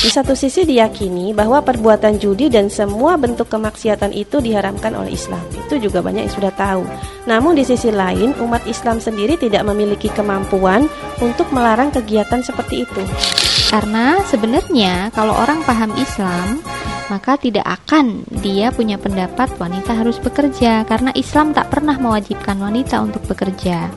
Di satu sisi diyakini bahwa perbuatan judi dan semua bentuk kemaksiatan itu diharamkan oleh Islam. Itu juga banyak yang sudah tahu. Namun di sisi lain, umat Islam sendiri tidak memiliki kemampuan untuk melarang kegiatan seperti itu. Karena sebenarnya kalau orang paham Islam, maka tidak akan dia punya pendapat wanita harus bekerja karena Islam tak pernah mewajibkan wanita untuk bekerja.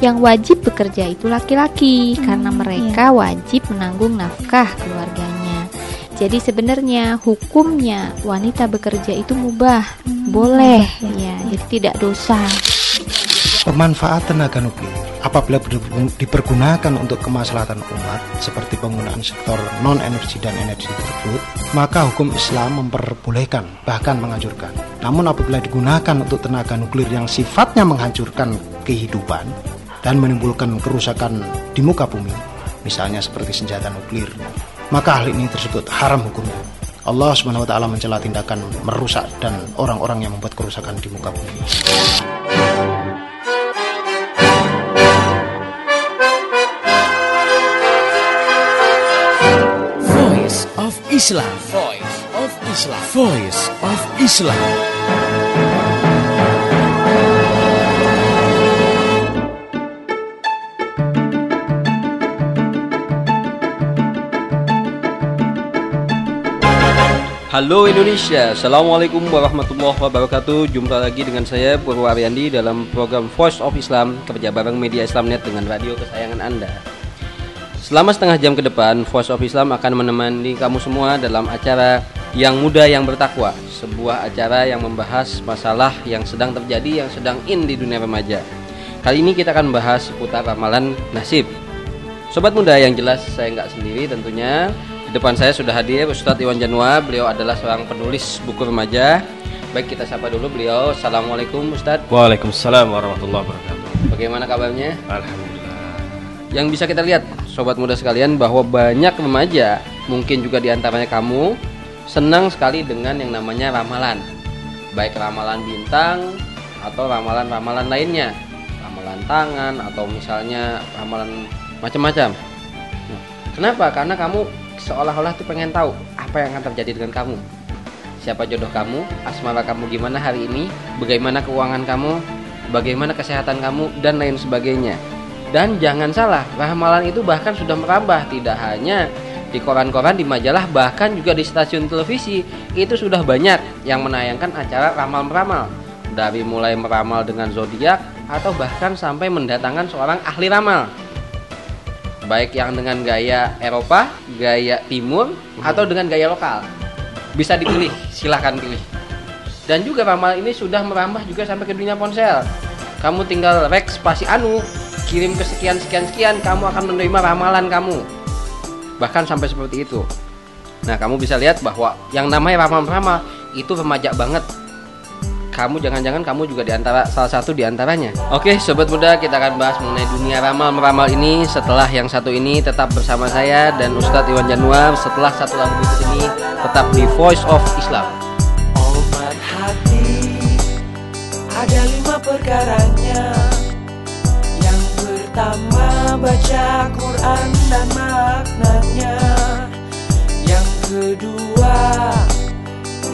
Yang wajib bekerja itu laki-laki hmm, karena mereka iya. wajib menanggung nafkah keluarganya. Jadi sebenarnya hukumnya wanita bekerja itu mubah, hmm, boleh ya, jadi tidak dosa. Pemanfaatan tenaga nuklir apabila dipergunakan untuk kemaslahatan umat seperti penggunaan sektor non energi dan energi tersebut, maka hukum Islam memperbolehkan bahkan menganjurkan. Namun apabila digunakan untuk tenaga nuklir yang sifatnya menghancurkan kehidupan, dan menimbulkan kerusakan di muka bumi, misalnya seperti senjata nuklir, maka hal ini tersebut haram hukumnya. Allah Subhanahu wa taala mencela tindakan merusak dan orang-orang yang membuat kerusakan di muka bumi. Voice of Islam. Voice of Islam. Voice of Islam. Halo Indonesia, Assalamualaikum warahmatullahi wabarakatuh. Jumpa lagi dengan saya Purwaryandi dalam program Voice of Islam Kerja bareng Media Islamnet dengan radio kesayangan Anda. Selama setengah jam ke depan Voice of Islam akan menemani kamu semua dalam acara Yang Muda Yang Bertakwa Sebuah acara yang membahas masalah yang sedang terjadi Yang sedang in di dunia remaja. Kali ini kita akan membahas seputar ramalan nasib. Sobat muda yang jelas saya nggak sendiri tentunya di depan saya sudah hadir Ustadz Iwan Janwa. Beliau adalah seorang penulis buku remaja. Baik kita sapa dulu beliau. Assalamualaikum Ustadz. Waalaikumsalam warahmatullahi wabarakatuh. Bagaimana kabarnya? Alhamdulillah. Yang bisa kita lihat, sobat muda sekalian, bahwa banyak remaja, mungkin juga di antaranya kamu, senang sekali dengan yang namanya ramalan. Baik ramalan bintang atau ramalan-ramalan lainnya. Ramalan tangan atau misalnya ramalan macam-macam. Kenapa? Karena kamu seolah-olah tuh pengen tahu apa yang akan terjadi dengan kamu. Siapa jodoh kamu asmara kamu gimana hari ini bagaimana keuangan kamu bagaimana kesehatan kamu dan lain sebagainya. Dan jangan salah ramalan itu bahkan sudah merambah tidak hanya di koran-koran di majalah bahkan juga di stasiun televisi. Itu sudah banyak yang menayangkan acara ramal-meramal. Dari mulai meramal dengan zodiak atau bahkan sampai mendatangkan seorang ahli ramal baik yang dengan gaya Eropa, gaya Timur, atau dengan gaya lokal. Bisa dipilih, silahkan pilih. Dan juga ramalan ini sudah merambah juga sampai ke dunia ponsel. Kamu tinggal rek spasi anu, kirim ke sekian sekian sekian, kamu akan menerima ramalan kamu. Bahkan sampai seperti itu. Nah, kamu bisa lihat bahwa yang namanya ramal-ramal itu remaja banget kamu jangan-jangan kamu juga di antara salah satu di antaranya. Oke, sobat muda, kita akan bahas mengenai dunia ramal meramal ini setelah yang satu ini tetap bersama saya dan Ustadz Iwan Januar. Setelah satu lagu berikut ini tetap di Voice of Islam. Obat hati ada lima perkaranya. Yang pertama baca Quran dan maknanya. Yang kedua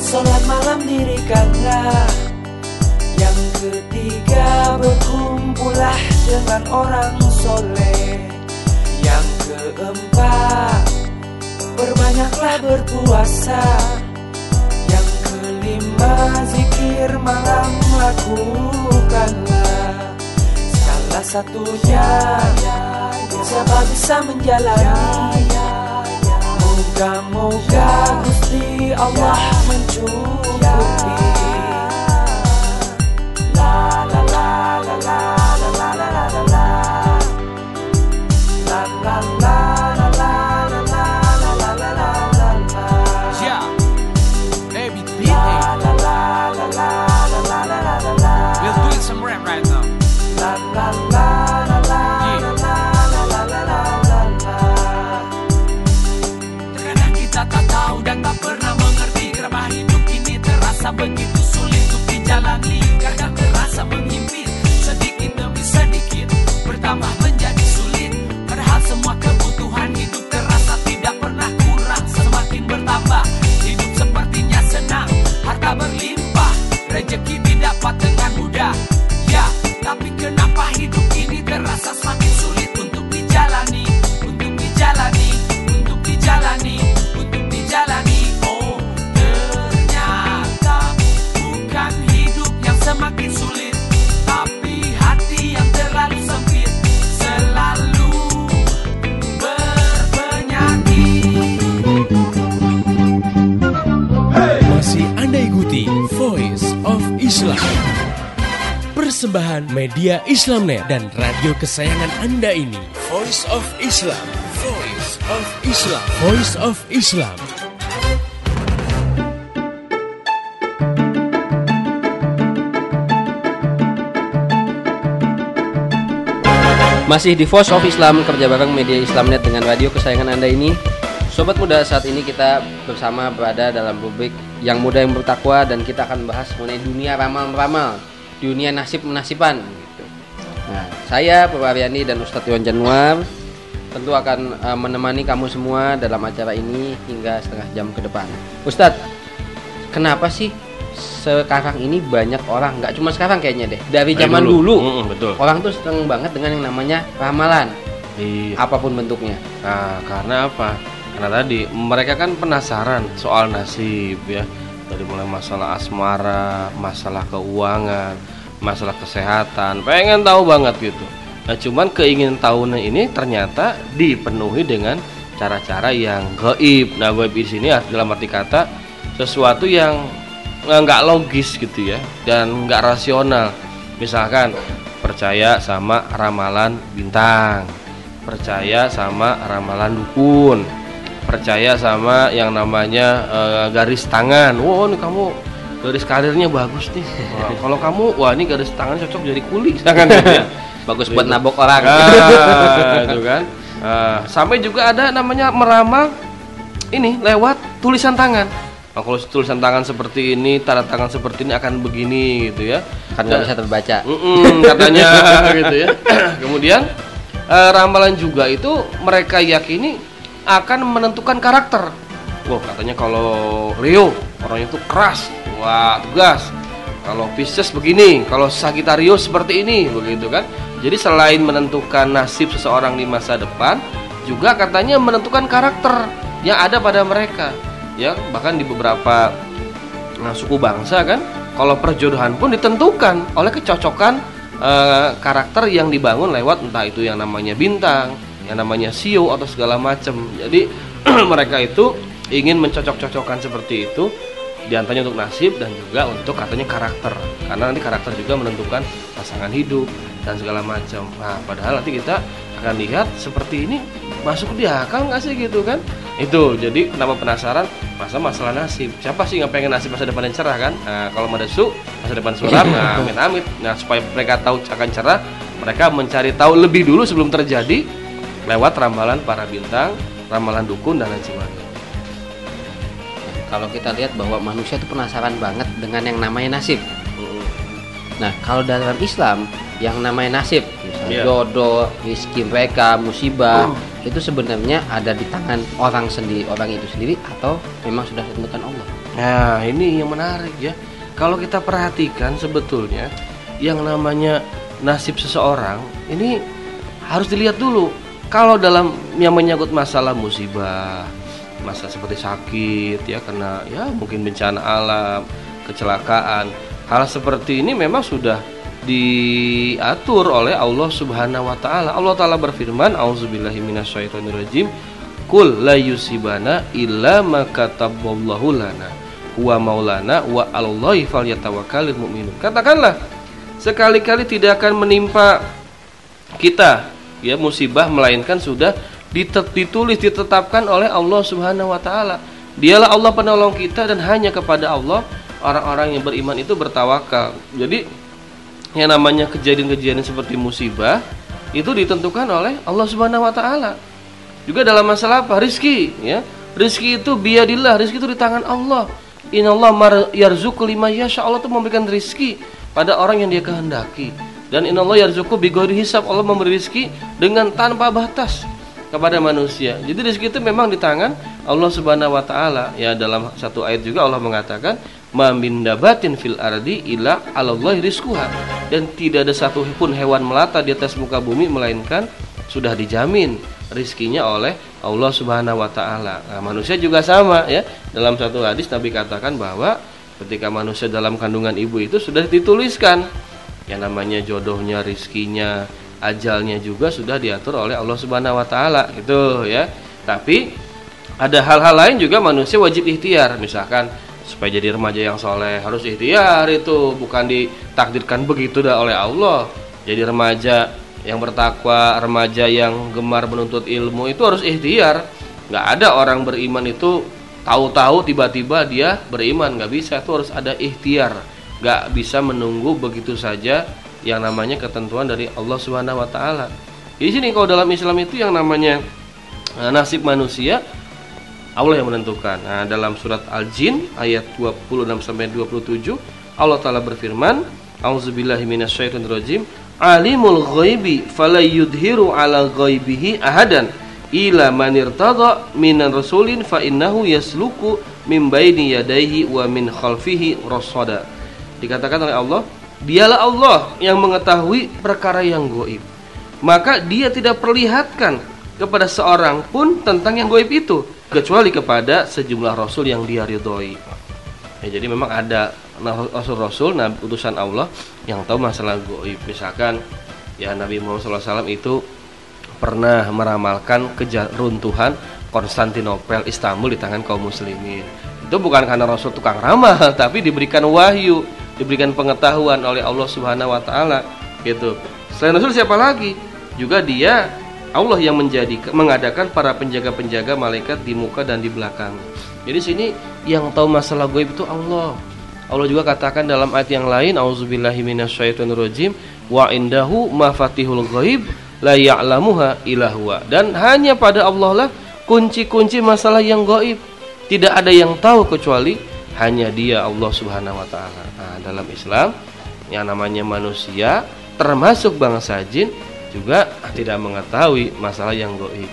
Sholat malam dirikanlah yang ketiga berkumpullah dengan orang soleh. Yang keempat berbanyaklah berpuasa. Yang kelima zikir malam lakukanlah. Salah satunya siapa bisa menjalani. Moga-moga Gusti Allah mencukupi Persembahan media Islamnet dan radio kesayangan Anda ini. Voice of Islam. Voice of Islam. Voice of Islam. Masih di Voice of Islam kerja bareng media Islamnet dengan radio kesayangan Anda ini. Sobat muda, saat ini kita bersama berada dalam rubrik yang muda yang bertakwa dan kita akan bahas mengenai dunia ramal-ramal, dunia nasib-menasiban gitu. Nah, saya Bapak Aryani dan Ustadz Iwan Januar tentu akan eh, menemani kamu semua dalam acara ini hingga setengah jam ke depan. Ustadz, kenapa sih sekarang ini banyak orang nggak cuma sekarang kayaknya deh dari Dari zaman dulu. dulu, Mm-mm, betul. orang tuh seneng banget dengan yang namanya ramalan Iya. apa pun bentuknya Nah, karena apa? Karena tadi mereka kan penasaran soal nasib ya. Dari mulai masalah asmara, masalah keuangan, masalah kesehatan, pengen tahu banget gitu. Nah, cuman keingin tahunya ini ternyata dipenuhi dengan cara-cara yang gaib. Nah, gaib di sini dalam arti kata sesuatu yang nggak logis gitu ya dan nggak rasional. Misalkan percaya sama ramalan bintang, percaya sama ramalan dukun, percaya sama yang namanya eh, garis tangan. Wow, ini kamu garis karirnya bagus nih. Wah, kalau kamu, wah ini garis tangan cocok jadi kuli, gitu ya. bagus buat nabok orang Ah, itu kan. Ah, sampai juga ada namanya meramal ini lewat tulisan tangan. Nah, kalau tulisan tangan seperti ini, tanda tangan seperti ini akan begini gitu ya. kan nggak bisa terbaca Mm-mm, katanya gitu ya. Kemudian eh, ramalan juga itu mereka yakini akan menentukan karakter. Wah katanya kalau Leo orangnya itu keras, wah tegas. Kalau Pisces begini, kalau Sagittarius seperti ini, begitu kan. Jadi selain menentukan nasib seseorang di masa depan, juga katanya menentukan karakter yang ada pada mereka. Ya, bahkan di beberapa nah, suku bangsa kan kalau perjodohan pun ditentukan oleh kecocokan eh, karakter yang dibangun lewat entah itu yang namanya bintang, yang namanya sio atau segala macam. Jadi mereka itu ingin mencocok-cocokkan seperti itu di antaranya untuk nasib dan juga untuk katanya karakter karena nanti karakter juga menentukan pasangan hidup dan segala macam. Nah, padahal nanti kita akan lihat seperti ini masuk di akal nggak sih gitu kan? Itu jadi kenapa penasaran masa masalah nasib. Siapa sih nggak pengen nasib masa depan yang cerah kan? Nah, kalau su masa depan suram, nah amit amit. Nah supaya mereka tahu akan cerah, mereka mencari tahu lebih dulu sebelum terjadi lewat ramalan para bintang, ramalan dukun dan lain sebagainya. kalau kita lihat bahwa manusia itu penasaran banget dengan yang namanya nasib nah kalau dalam Islam yang namanya nasib misalnya Iya. jodoh rezeki mereka musibah itu sebenarnya ada di tangan orang sendiri orang itu sendiri atau memang sudah ditentukan Allah Nah, ini yang menarik ya. Kalau kita perhatikan sebetulnya yang namanya nasib seseorang ini harus dilihat dulu. Kalau dalam yang menyangkut masalah musibah, masalah seperti sakit ya karena ya mungkin bencana alam, kecelakaan, hal seperti ini memang sudah diatur oleh Allah Subhanahu wa taala. Allah taala berfirman, "Auzubillahi minasyaitonirrajim." Kul la yusibana illa ma kataballahu lana huwa maulana wa 'alallahi falyatawakkalul mu'minun. Katakanlah, sekali-kali tidak akan menimpa kita ya musibah melainkan sudah ditulis ditetapkan oleh Allah Subhanahu wa taala. Dialah Allah penolong kita dan hanya kepada Allah orang-orang yang beriman itu bertawakal. Jadi yang namanya kejadian-kejadian seperti musibah itu ditentukan oleh Allah Subhanahu wa taala. Juga dalam masalah apa? Rizki ya. Rizki itu biadillah, rizki itu di tangan Allah. Inallah mar yarzuqu lima yasha. Allah itu memberikan rizki pada orang yang dia kehendaki. Dan inallah yarzuqu bighairi hisab. Allah memberi rizki dengan tanpa batas kepada manusia. Jadi rizki itu memang di tangan Allah Subhanahu wa taala. Ya dalam satu ayat juga Allah mengatakan ma min dabatin fil ardi illa 'alallahi rizquha. Dan tidak ada satu pun hewan melata di atas muka bumi melainkan sudah dijamin rizkinya oleh Allah Subhanahu wa taala. Nah, manusia juga sama ya. Dalam satu hadis Nabi katakan bahwa ketika manusia dalam kandungan ibu itu sudah dituliskan yang namanya jodohnya, rizkinya, ajalnya juga sudah diatur oleh Allah Subhanahu wa taala gitu ya. Tapi ada hal-hal lain juga manusia wajib ikhtiar. Misalkan supaya jadi remaja yang soleh harus ikhtiar itu bukan ditakdirkan begitu dah oleh Allah. Jadi remaja yang bertakwa remaja yang gemar menuntut ilmu itu harus ikhtiar. Nggak ada orang beriman itu tahu-tahu tiba-tiba dia beriman. Nggak bisa itu harus ada ikhtiar nggak bisa menunggu begitu saja yang namanya ketentuan dari Allah Subhanahu Wa Taala di sini kalau dalam Islam itu yang namanya eh, nasib manusia Allah yang menentukan. Nah, dalam surat Al-Jin ayat 26 sampai 27 Allah taala berfirman, A'udzubillahi minasyaitonirrajim. Alimul ghaibi fala yudhiru ala ghaibihi ahadan ila man irtada minan rasulin fa innahu yasluku min baini wa min khalfihi rasada. Dikatakan oleh Allah, dialah Allah yang mengetahui perkara yang goib. Maka dia tidak perlihatkan kepada seorang pun tentang yang goib itu kecuali kepada sejumlah rasul yang dia ridhoi. Ya, jadi memang ada rasul-rasul nabi utusan Allah yang tahu masalah goib. Misalkan ya Nabi Muhammad SAW itu pernah meramalkan keruntuhan Konstantinopel Istanbul di tangan kaum muslimin. Itu bukan karena Rasul tukang ramal, tapi diberikan wahyu, diberikan pengetahuan oleh Allah Subhanahu wa taala gitu. Selain Rasul siapa lagi? Juga dia Allah yang menjadi mengadakan para penjaga-penjaga malaikat di muka dan di belakang. Jadi sini yang tahu masalah gaib itu Allah. Allah juga katakan dalam ayat yang lain, auzubillahi minasyaitonirrajim, wa indahu mafatihul ghaib la ya'lamuha illa huwa. Dan hanya pada Allah lah kunci-kunci masalah yang gaib. Tidak ada yang tahu kecuali hanya Dia Allah Subhanahu wa taala. Nah, dalam Islam yang namanya manusia termasuk bangsa jin juga tidak mengetahui masalah yang goib.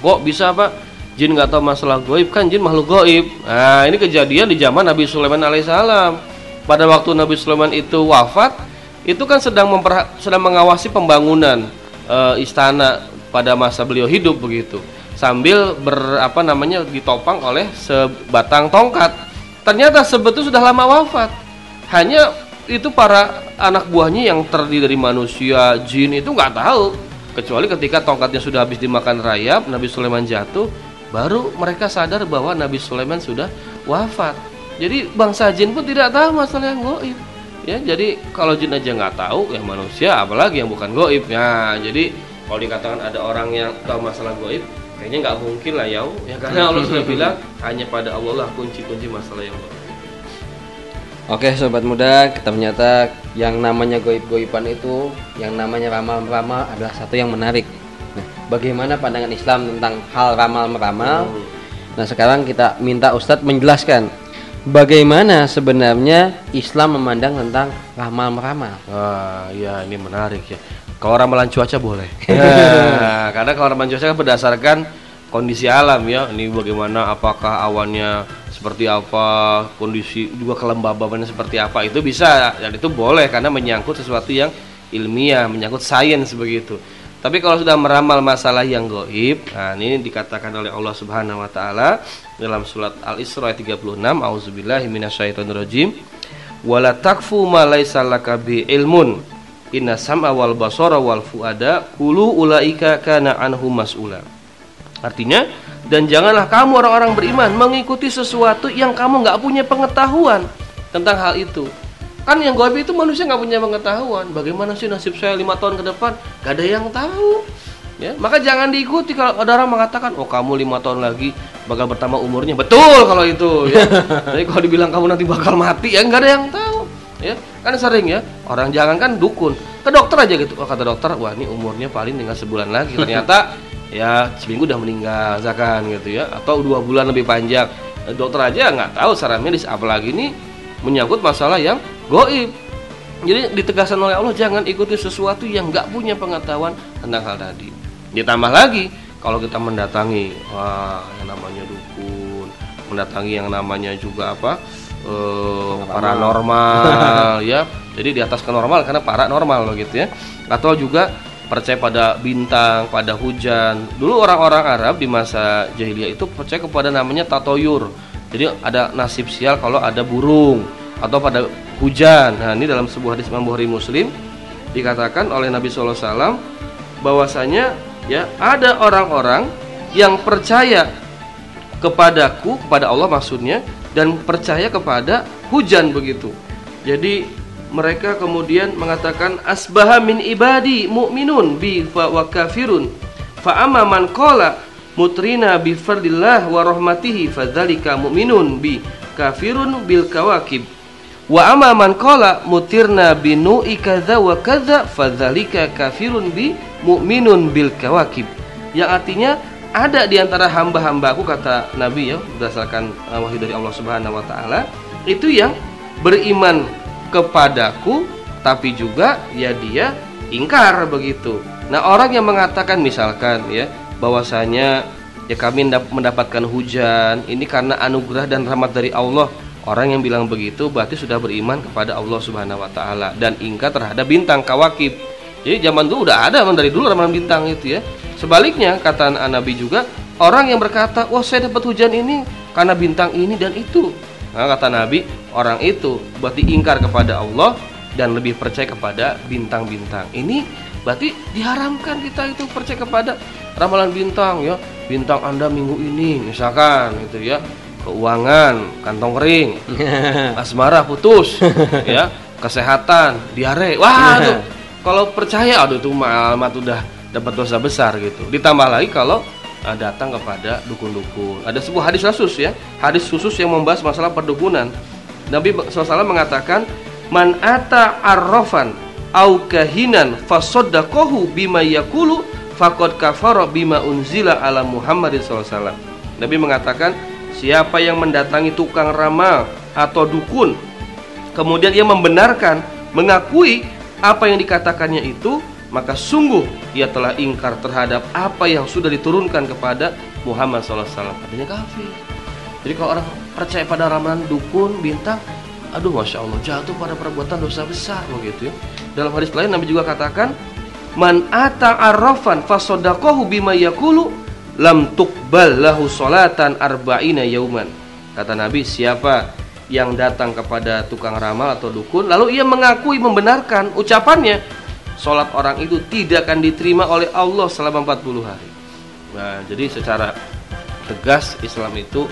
Kok bisa pak? Jin nggak tahu masalah goib kan jin makhluk goib. Nah ini kejadian di zaman Nabi Sulaiman alaihissalam. Pada waktu Nabi Sulaiman itu wafat, itu kan sedang sedang mengawasi pembangunan e, istana pada masa beliau hidup begitu. Sambil ber apa namanya ditopang oleh sebatang tongkat. Ternyata sebetulnya sudah lama wafat. Hanya itu para anak buahnya yang terdiri dari manusia, jin itu nggak tahu kecuali ketika tongkatnya sudah habis dimakan rayap, Nabi Sulaiman jatuh, baru mereka sadar bahwa Nabi Sulaiman sudah wafat. Jadi bangsa jin pun tidak tahu masalah yang goib. Ya, jadi kalau jin aja nggak tahu, ya manusia apalagi yang bukan goib. Ya, jadi kalau dikatakan ada orang yang tahu masalah goib, kayaknya nggak mungkin lah ya, ya karena Allah sudah bilang hanya pada Allah lah kunci-kunci masalah yang goib. Oke sobat muda, kita ternyata yang namanya goib-goiban itu, yang namanya ramal-ramal adalah satu yang menarik. Nah, bagaimana pandangan Islam tentang hal ramal-meramal? Nah, sekarang kita minta Ustadz menjelaskan bagaimana sebenarnya Islam memandang tentang ramal-meramal. Wah, ya ini menarik ya. Kalau ramalan cuaca boleh. ya, karena kalau ramalan cuaca kan berdasarkan kondisi alam ya. Ini bagaimana apakah awannya seperti apa, kondisi juga kelembabannya seperti apa itu bisa dan itu boleh karena menyangkut sesuatu yang ilmiah, menyangkut sains begitu. Tapi kalau sudah meramal masalah yang goib, nah ini dikatakan oleh Allah Subhanahu wa taala dalam surat Al-Isra ayat 36, auzubillahi minasyaitonirrajim. Wala takfu ma laka bi ilmun. Inna sam'a wal basara wal fuada kullu ulaika kana anhu mas'ula. Artinya, dan janganlah kamu orang-orang beriman mengikuti sesuatu yang kamu nggak punya pengetahuan tentang hal itu. Kan yang goib itu manusia nggak punya pengetahuan. Bagaimana sih nasib saya lima tahun ke depan? Gak ada yang tahu. Ya, maka jangan diikuti kalau ada orang mengatakan, oh kamu lima tahun lagi bakal bertambah umurnya. Betul kalau itu. Ya. Jadi kalau dibilang kamu nanti bakal mati, ya nggak ada yang tahu. Ya, kan sering ya orang jangan kan dukun ke dokter aja gitu. Oh, kata dokter, wah ini umurnya paling tinggal sebulan lagi. Ternyata ya seminggu udah meninggal misalkan gitu ya atau dua bulan lebih panjang eh, dokter aja nggak tahu secara medis apalagi ini menyangkut masalah yang goib jadi ditegaskan oleh Allah jangan ikuti sesuatu yang nggak punya pengetahuan tentang hal tadi ditambah lagi kalau kita mendatangi wah yang namanya dukun mendatangi yang namanya juga apa uh, paranormal ya jadi di atas kenormal karena paranormal gitu ya atau juga percaya pada bintang, pada hujan. Dulu orang-orang Arab di masa jahiliyah itu percaya kepada namanya tatoyur. Jadi ada nasib sial kalau ada burung atau pada hujan. Nah, ini dalam sebuah hadis Imam Bukhari Muslim dikatakan oleh Nabi SAW bahwasanya ya ada orang-orang yang percaya kepadaku kepada Allah maksudnya dan percaya kepada hujan begitu. Jadi mereka kemudian mengatakan asbaha min ibadi mu'minun bi wa kafirun. Fa amma man qala mutrina bi fardillah wa rahmatihi fadzalika mu'minun bi kafirun bil kawakib. Wa amma man qala mutirna bi nu'i kadza wa kadza fadzalika kafirun bi mu'minun bil kawakib yang artinya ada di antara hamba-hambaku kata Nabi ya berdasarkan uh, wahyu dari Allah Subhanahu wa taala itu yang beriman kepadaku tapi juga ya dia ingkar begitu. Nah, orang yang mengatakan misalkan ya bahwasanya ya kami mendapatkan hujan ini karena anugerah dan rahmat dari Allah. Orang yang bilang begitu berarti sudah beriman kepada Allah Subhanahu wa taala dan ingkar terhadap bintang kawakib. Jadi zaman dulu udah ada dari dulu ramalan bintang itu ya. Sebaliknya kata Nabi juga orang yang berkata, "Wah, saya dapat hujan ini karena bintang ini dan itu." Nah, kata Nabi, orang itu berarti ingkar kepada Allah dan lebih percaya kepada bintang-bintang. Ini berarti diharamkan kita itu percaya kepada ramalan bintang ya. Bintang Anda minggu ini misalkan gitu ya keuangan, kantong kering, asmara putus, ya, kesehatan, diare. Wah, tuh kalau percaya aduh tuh alamat udah dapat dosa besar gitu. Ditambah lagi kalau uh, datang kepada dukun-dukun. Ada sebuah hadis khusus ya, hadis khusus yang membahas masalah perdukunan. Nabi SAW mengatakan, "Man ata arrafan au kahinan fasaddaqahu bima yakulu faqad kafara bima unzila ala Muhammadin SAW." Nabi mengatakan, Siapa yang mendatangi tukang ramal atau dukun Kemudian ia membenarkan Mengakui apa yang dikatakannya itu Maka sungguh ia telah ingkar terhadap apa yang sudah diturunkan kepada Muhammad SAW Artinya kafir. Jadi kalau orang percaya pada ramalan dukun, bintang Aduh Masya Allah jatuh pada perbuatan dosa besar begitu ya. Dalam hadis lain Nabi juga katakan Man ata arrafan fasodakohu bima yakulu lam tuqbal lahu salatan arba'ina yauman. Kata Nabi, siapa yang datang kepada tukang ramal atau dukun lalu ia mengakui membenarkan ucapannya, salat orang itu tidak akan diterima oleh Allah selama 40 hari. Nah, jadi secara tegas Islam itu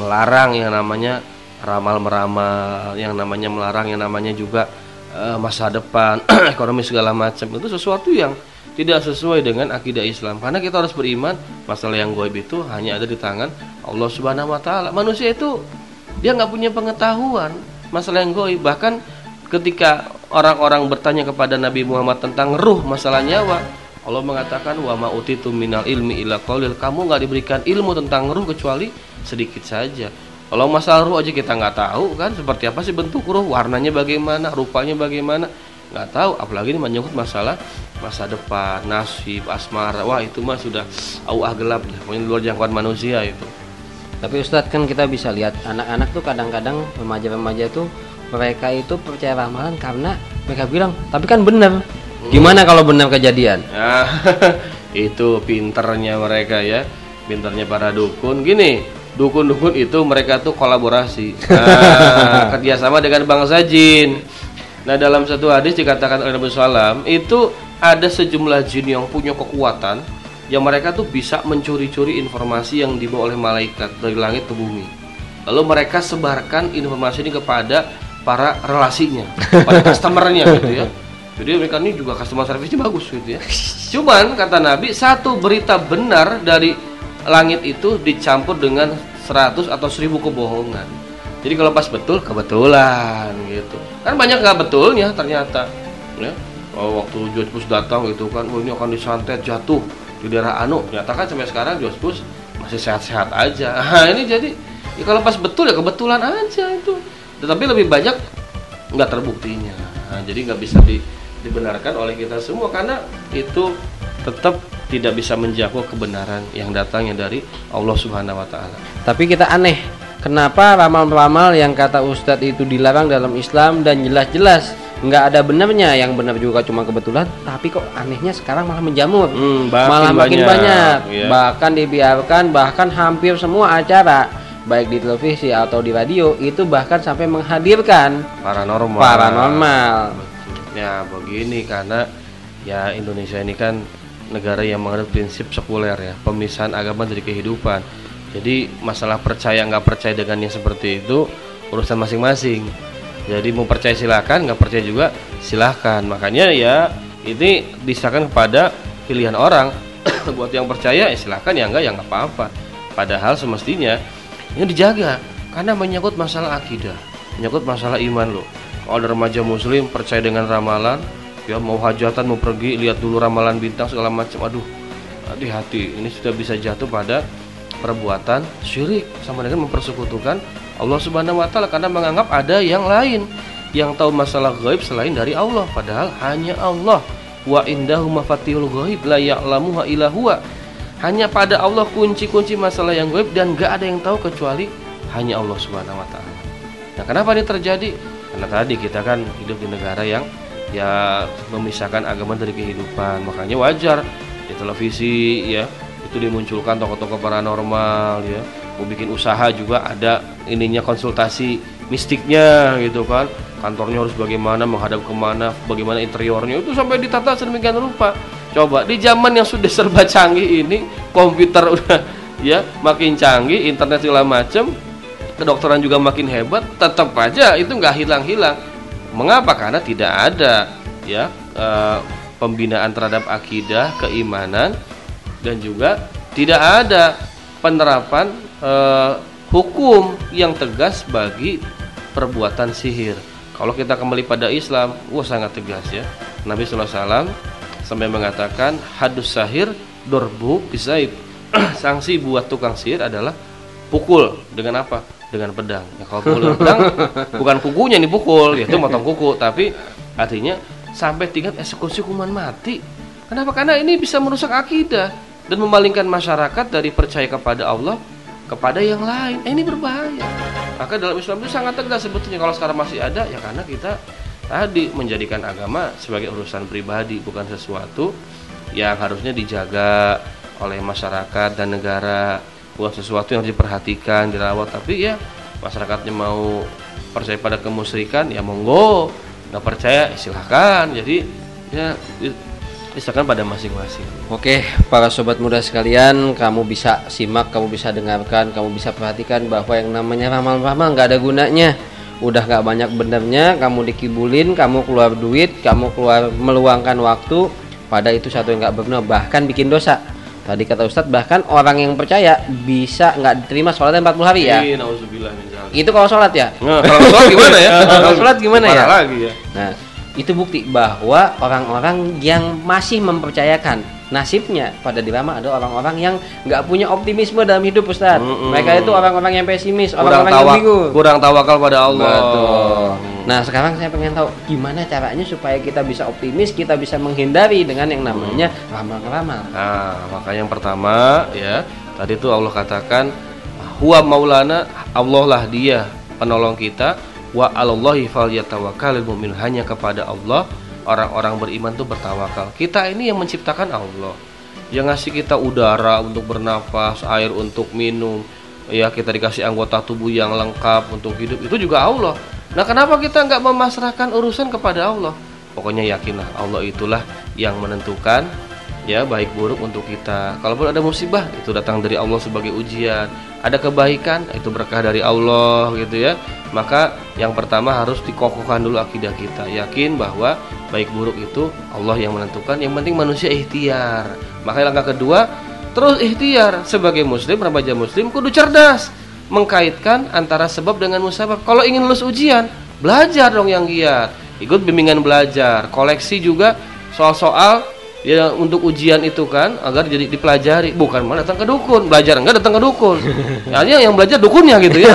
melarang yang namanya ramal meramal, yang namanya melarang yang namanya juga uh, masa depan, ekonomi segala macam. Itu sesuatu yang tidak sesuai dengan akidah Islam karena kita harus beriman masalah yang goib itu hanya ada di tangan Allah Subhanahu wa taala. Manusia itu dia nggak punya pengetahuan masalah yang goib. Bahkan ketika orang-orang bertanya kepada Nabi Muhammad tentang ruh masalah nyawa Allah mengatakan wa ma utitu minal ilmi illa qalil. Kamu nggak diberikan ilmu tentang ruh kecuali sedikit saja. Kalau masalah ruh aja kita nggak tahu kan seperti apa sih bentuk ruh warnanya bagaimana rupanya bagaimana nggak tahu. Apalagi ini menyangkut masalah masa depan nasib asmara. Wah itu mah sudah awah gelap pokoknya luar jangkauan manusia itu tapi Ustadz kan kita bisa lihat anak-anak tuh kadang-kadang remaja-remaja tuh mereka itu percaya ramalan karena mereka bilang tapi kan benar gimana kalau benar kejadian? Nah, itu pinternya mereka ya. Pinternya para dukun. Gini dukun-dukun itu mereka tuh kolaborasi. Nah, kerjasama dengan bangsa jin Nah dalam satu hadis dikatakan oleh Nabi Sallam itu ada sejumlah jin yang punya kekuatan yang mereka tuh bisa mencuri-curi informasi yang dibawa oleh malaikat dari langit ke bumi. Lalu mereka sebarkan informasi ini kepada para relasinya, pada customernya gitu ya. Jadi mereka ini juga customer service-nya bagus gitu ya. Cuman kata Nabi satu berita benar dari langit itu dicampur dengan 100 atau 1000 kebohongan. Jadi kalau pas betul kebetulan gitu. Kan banyak nggak betulnya ternyata. Ya. Oh, waktu Jospus datang gitu kan, oh ini akan disantet jatuh di daerah Anu. Ternyata kan sampai sekarang Jospus masih sehat-sehat aja. Nah, ini jadi ya kalau pas betul ya kebetulan aja itu. Tetapi lebih banyak nggak terbuktinya. Nah, jadi nggak bisa di, dibenarkan oleh kita semua karena itu tetap tidak bisa menjangkau kebenaran yang datangnya dari Allah Subhanahu wa taala. Tapi kita aneh Kenapa ramal-ramal yang kata Ustadz itu dilarang dalam Islam dan jelas-jelas nggak ada benarnya yang benar juga cuma kebetulan tapi kok anehnya sekarang malah menjamur hmm, malah makin banyak, banyak. Yeah. bahkan dibiarkan bahkan hampir semua acara baik di televisi atau di radio itu bahkan sampai menghadirkan paranormal paranormal ya begini karena ya Indonesia ini kan negara yang menganut prinsip sekuler ya pemisahan agama dari kehidupan Jadi masalah percaya nggak percaya dengan yang seperti itu urusan masing-masing. Jadi mau percaya silakan, nggak percaya juga silahkan. Makanya ya ini disahkan kepada pilihan orang. Buat yang percaya ya silahkan, yang enggak ya nggak apa-apa. Padahal semestinya ini dijaga karena menyangkut masalah akidah, menyangkut masalah iman loh. Kalau ada remaja muslim percaya dengan ramalan, ya mau hajatan mau pergi lihat dulu ramalan bintang segala macam. Aduh, hati-hati ini sudah bisa jatuh pada perbuatan syirik sama dengan mempersekutukan Allah Subhanahu wa taala karena menganggap ada yang lain yang tahu masalah gaib selain dari Allah padahal hanya Allah wa indahu mafatihul ghaib la ya'lamuha illa huwa hanya pada Allah kunci-kunci masalah yang gaib dan gak ada yang tahu kecuali hanya Allah Subhanahu wa taala. Nah, kenapa ini terjadi? Karena tadi kita kan hidup di negara yang ya memisahkan agama dari kehidupan. Makanya wajar di televisi ya itu dimunculkan tokoh-tokoh paranormal ya mau bikin usaha juga ada ininya konsultasi mistiknya gitu kan. Kantornya harus bagaimana menghadap ke mana bagaimana interiornya. Itu sampai ditata sedemikian rupa. Coba di zaman yang sudah serba canggih ini komputer udah ya makin canggih internet segala macam kedokteran juga makin hebat tetap aja itu nggak hilang-hilang. Mengapa? Karena tidak ada ya eh, pembinaan terhadap akidah keimanan dan juga tidak ada penerapan eh, hukum yang tegas bagi perbuatan sihir. Kalau kita kembali pada Islam, wah sangat tegas ya. Nabi SAW sampai mengatakan hadus sahir dorbu bisaib. Sanksi buat tukang sihir adalah pukul dengan apa? Dengan pedang. Ya, kalau pukul pedang bukan kukunya nih pukul, yaitu motong kuku, tapi artinya sampai tingkat eksekusi hukuman mati. Kenapa? Karena ini bisa merusak akidah dan memalingkan masyarakat dari percaya kepada Allah kepada yang lain. Eh, ini berbahaya. Maka dalam Islam itu sangat tegas sebetulnya. Kalau sekarang masih ada ya karena kita tadi menjadikan agama sebagai urusan pribadi bukan sesuatu yang harusnya dijaga oleh masyarakat dan negara. Bukan sesuatu yang harus diperhatikan dirawat. Tapi ya masyarakatnya mau percaya pada kemusyrikan ya monggo. Nggak percaya silahkan. Jadi ya misalkan pada masing-masing. Oke, para sobat muda sekalian, kamu bisa simak, kamu bisa dengarkan, kamu bisa perhatikan bahwa yang namanya ramal-ramal nggak ada gunanya. Udah nggak banyak benernya, kamu dikibulin, kamu keluar duit, kamu keluar meluangkan waktu, pada itu satu yang nggak benar, bahkan bikin dosa. Tadi kata Ustadz bahkan orang yang percaya bisa nggak diterima sholatnya 40 hari ya. Iya, Itu kalau sholat ya. Nah, kalau sholat gimana ya? kalau sholat gimana ya? lagi ya. Nah, itu bukti bahwa orang-orang yang masih mempercayakan nasibnya pada dilema ada orang-orang yang nggak punya optimisme dalam hidup Ustaz. Mm -mm. Mereka itu orang-orang yang pesimis, orang-orang yang bingung. Kurang tawakal pada Allah. Betul. Nah, sekarang saya pengen tahu gimana caranya supaya kita bisa optimis, kita bisa menghindari dengan yang namanya ramal-ramal. Nah, maka yang pertama ya, tadi itu Allah katakan huwa maulana, Allah lah dia penolong kita wa alallahi falyatawakkalul mu'min hanya kepada Allah orang-orang beriman itu bertawakal. Kita ini yang menciptakan Allah. Yang ngasih kita udara untuk bernafas, air untuk minum, ya kita dikasih anggota tubuh yang lengkap untuk hidup itu juga Allah. Nah kenapa kita nggak memasrahkan urusan kepada Allah? Pokoknya yakinlah Allah itulah yang menentukan ya baik buruk untuk kita. Kalaupun ada musibah itu datang dari Allah sebagai ujian. Ada kebaikan itu berkah dari Allah gitu ya. Maka yang pertama harus dikokohkan dulu akidah kita. Yakin bahwa baik buruk itu Allah yang menentukan. Yang penting manusia ikhtiar. Maka langkah kedua terus ikhtiar sebagai muslim remaja muslim kudu cerdas mengkaitkan antara sebab dengan musabab. Kalau ingin lulus ujian, belajar dong yang giat. Ikut bimbingan belajar, koleksi juga soal-soal ya untuk ujian itu kan agar jadi dipelajari. Bukan malah datang ke dukun. Belajar enggak datang ke dukun. Hanya yang belajar dukunnya gitu ya.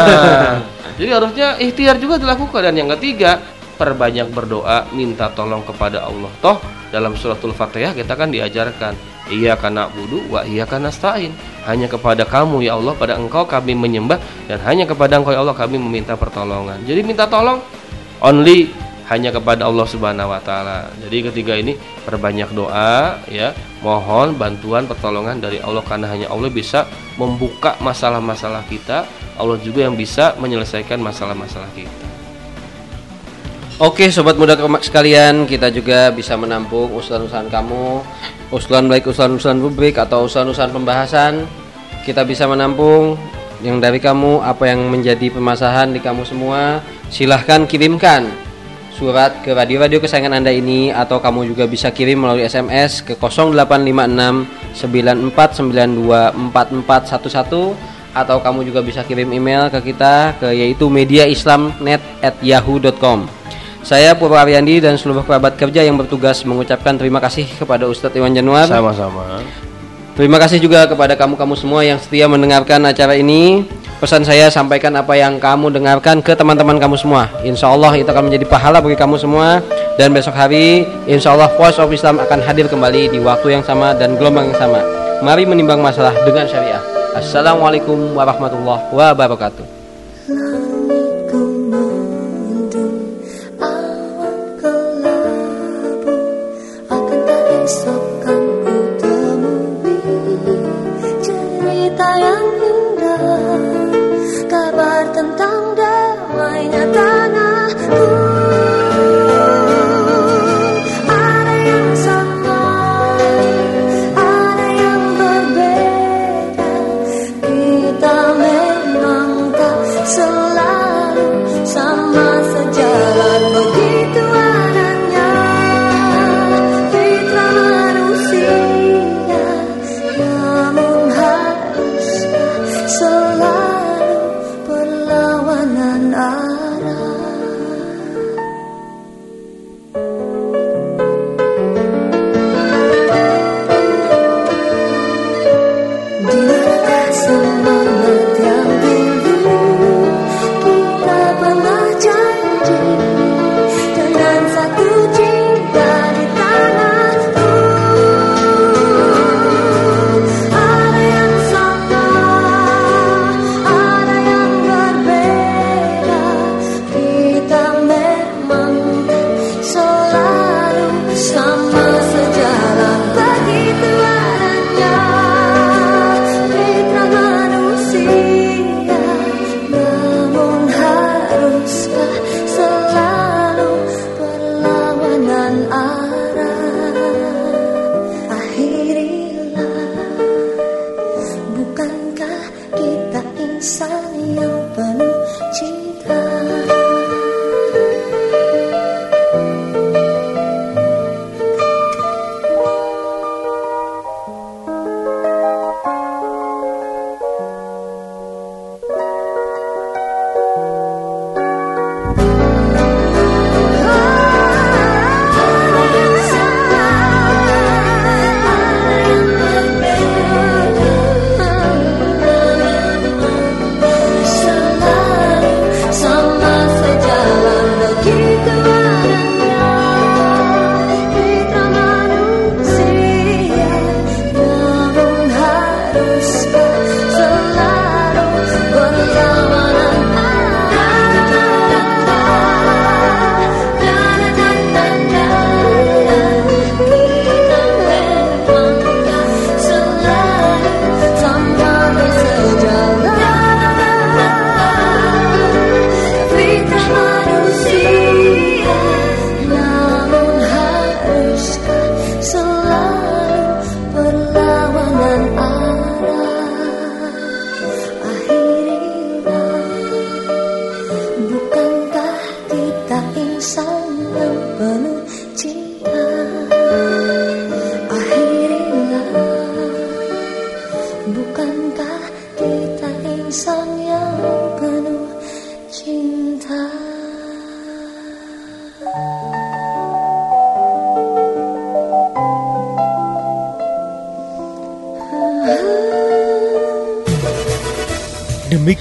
Jadi harusnya ikhtiar juga dilakukan. Dan yang ketiga perbanyak berdoa minta tolong kepada Allah. Toh dalam suratul fatihah kita kan diajarkan iya karena budu wa iya karena stain. Hanya kepada kamu ya Allah pada engkau kami menyembah. Dan hanya kepada engkau ya Allah kami meminta pertolongan. Jadi minta tolong only hanya kepada Allah Subhanahu wa taala. Jadi ketiga ini perbanyak doa ya, mohon bantuan pertolongan dari Allah karena hanya Allah bisa membuka masalah-masalah kita, Allah juga yang bisa menyelesaikan masalah-masalah kita. Oke sobat muda sekalian kita juga bisa menampung usulan-usulan kamu. Usulan baik usulan-usulan publik atau usulan-usulan pembahasan. Kita bisa menampung yang dari kamu apa yang menjadi permasalahan di kamu semua. Silahkan kirimkan surat ke radio-radio kesayangan anda ini atau kamu juga bisa kirim melalui SMS ke 0856 9492 4411 atau kamu juga bisa kirim email ke kita ke yaitu mediaislamnet@yahoo.com saya Purwa Ariandi dan seluruh kerabat kerja yang bertugas mengucapkan terima kasih kepada Ustadz Iwan Januar. Sama-sama. Terima kasih juga kepada kamu-kamu semua yang setia mendengarkan acara ini. Pesan saya sampaikan apa yang kamu dengarkan ke teman-teman kamu semua. Insya Allah itu akan menjadi pahala bagi kamu semua. Dan besok hari, insya Allah Voice of Islam akan hadir kembali di waktu yang sama dan gelombang yang sama. Mari menimbang masalah dengan syariah. Assalamualaikum warahmatullahi wabarakatuh.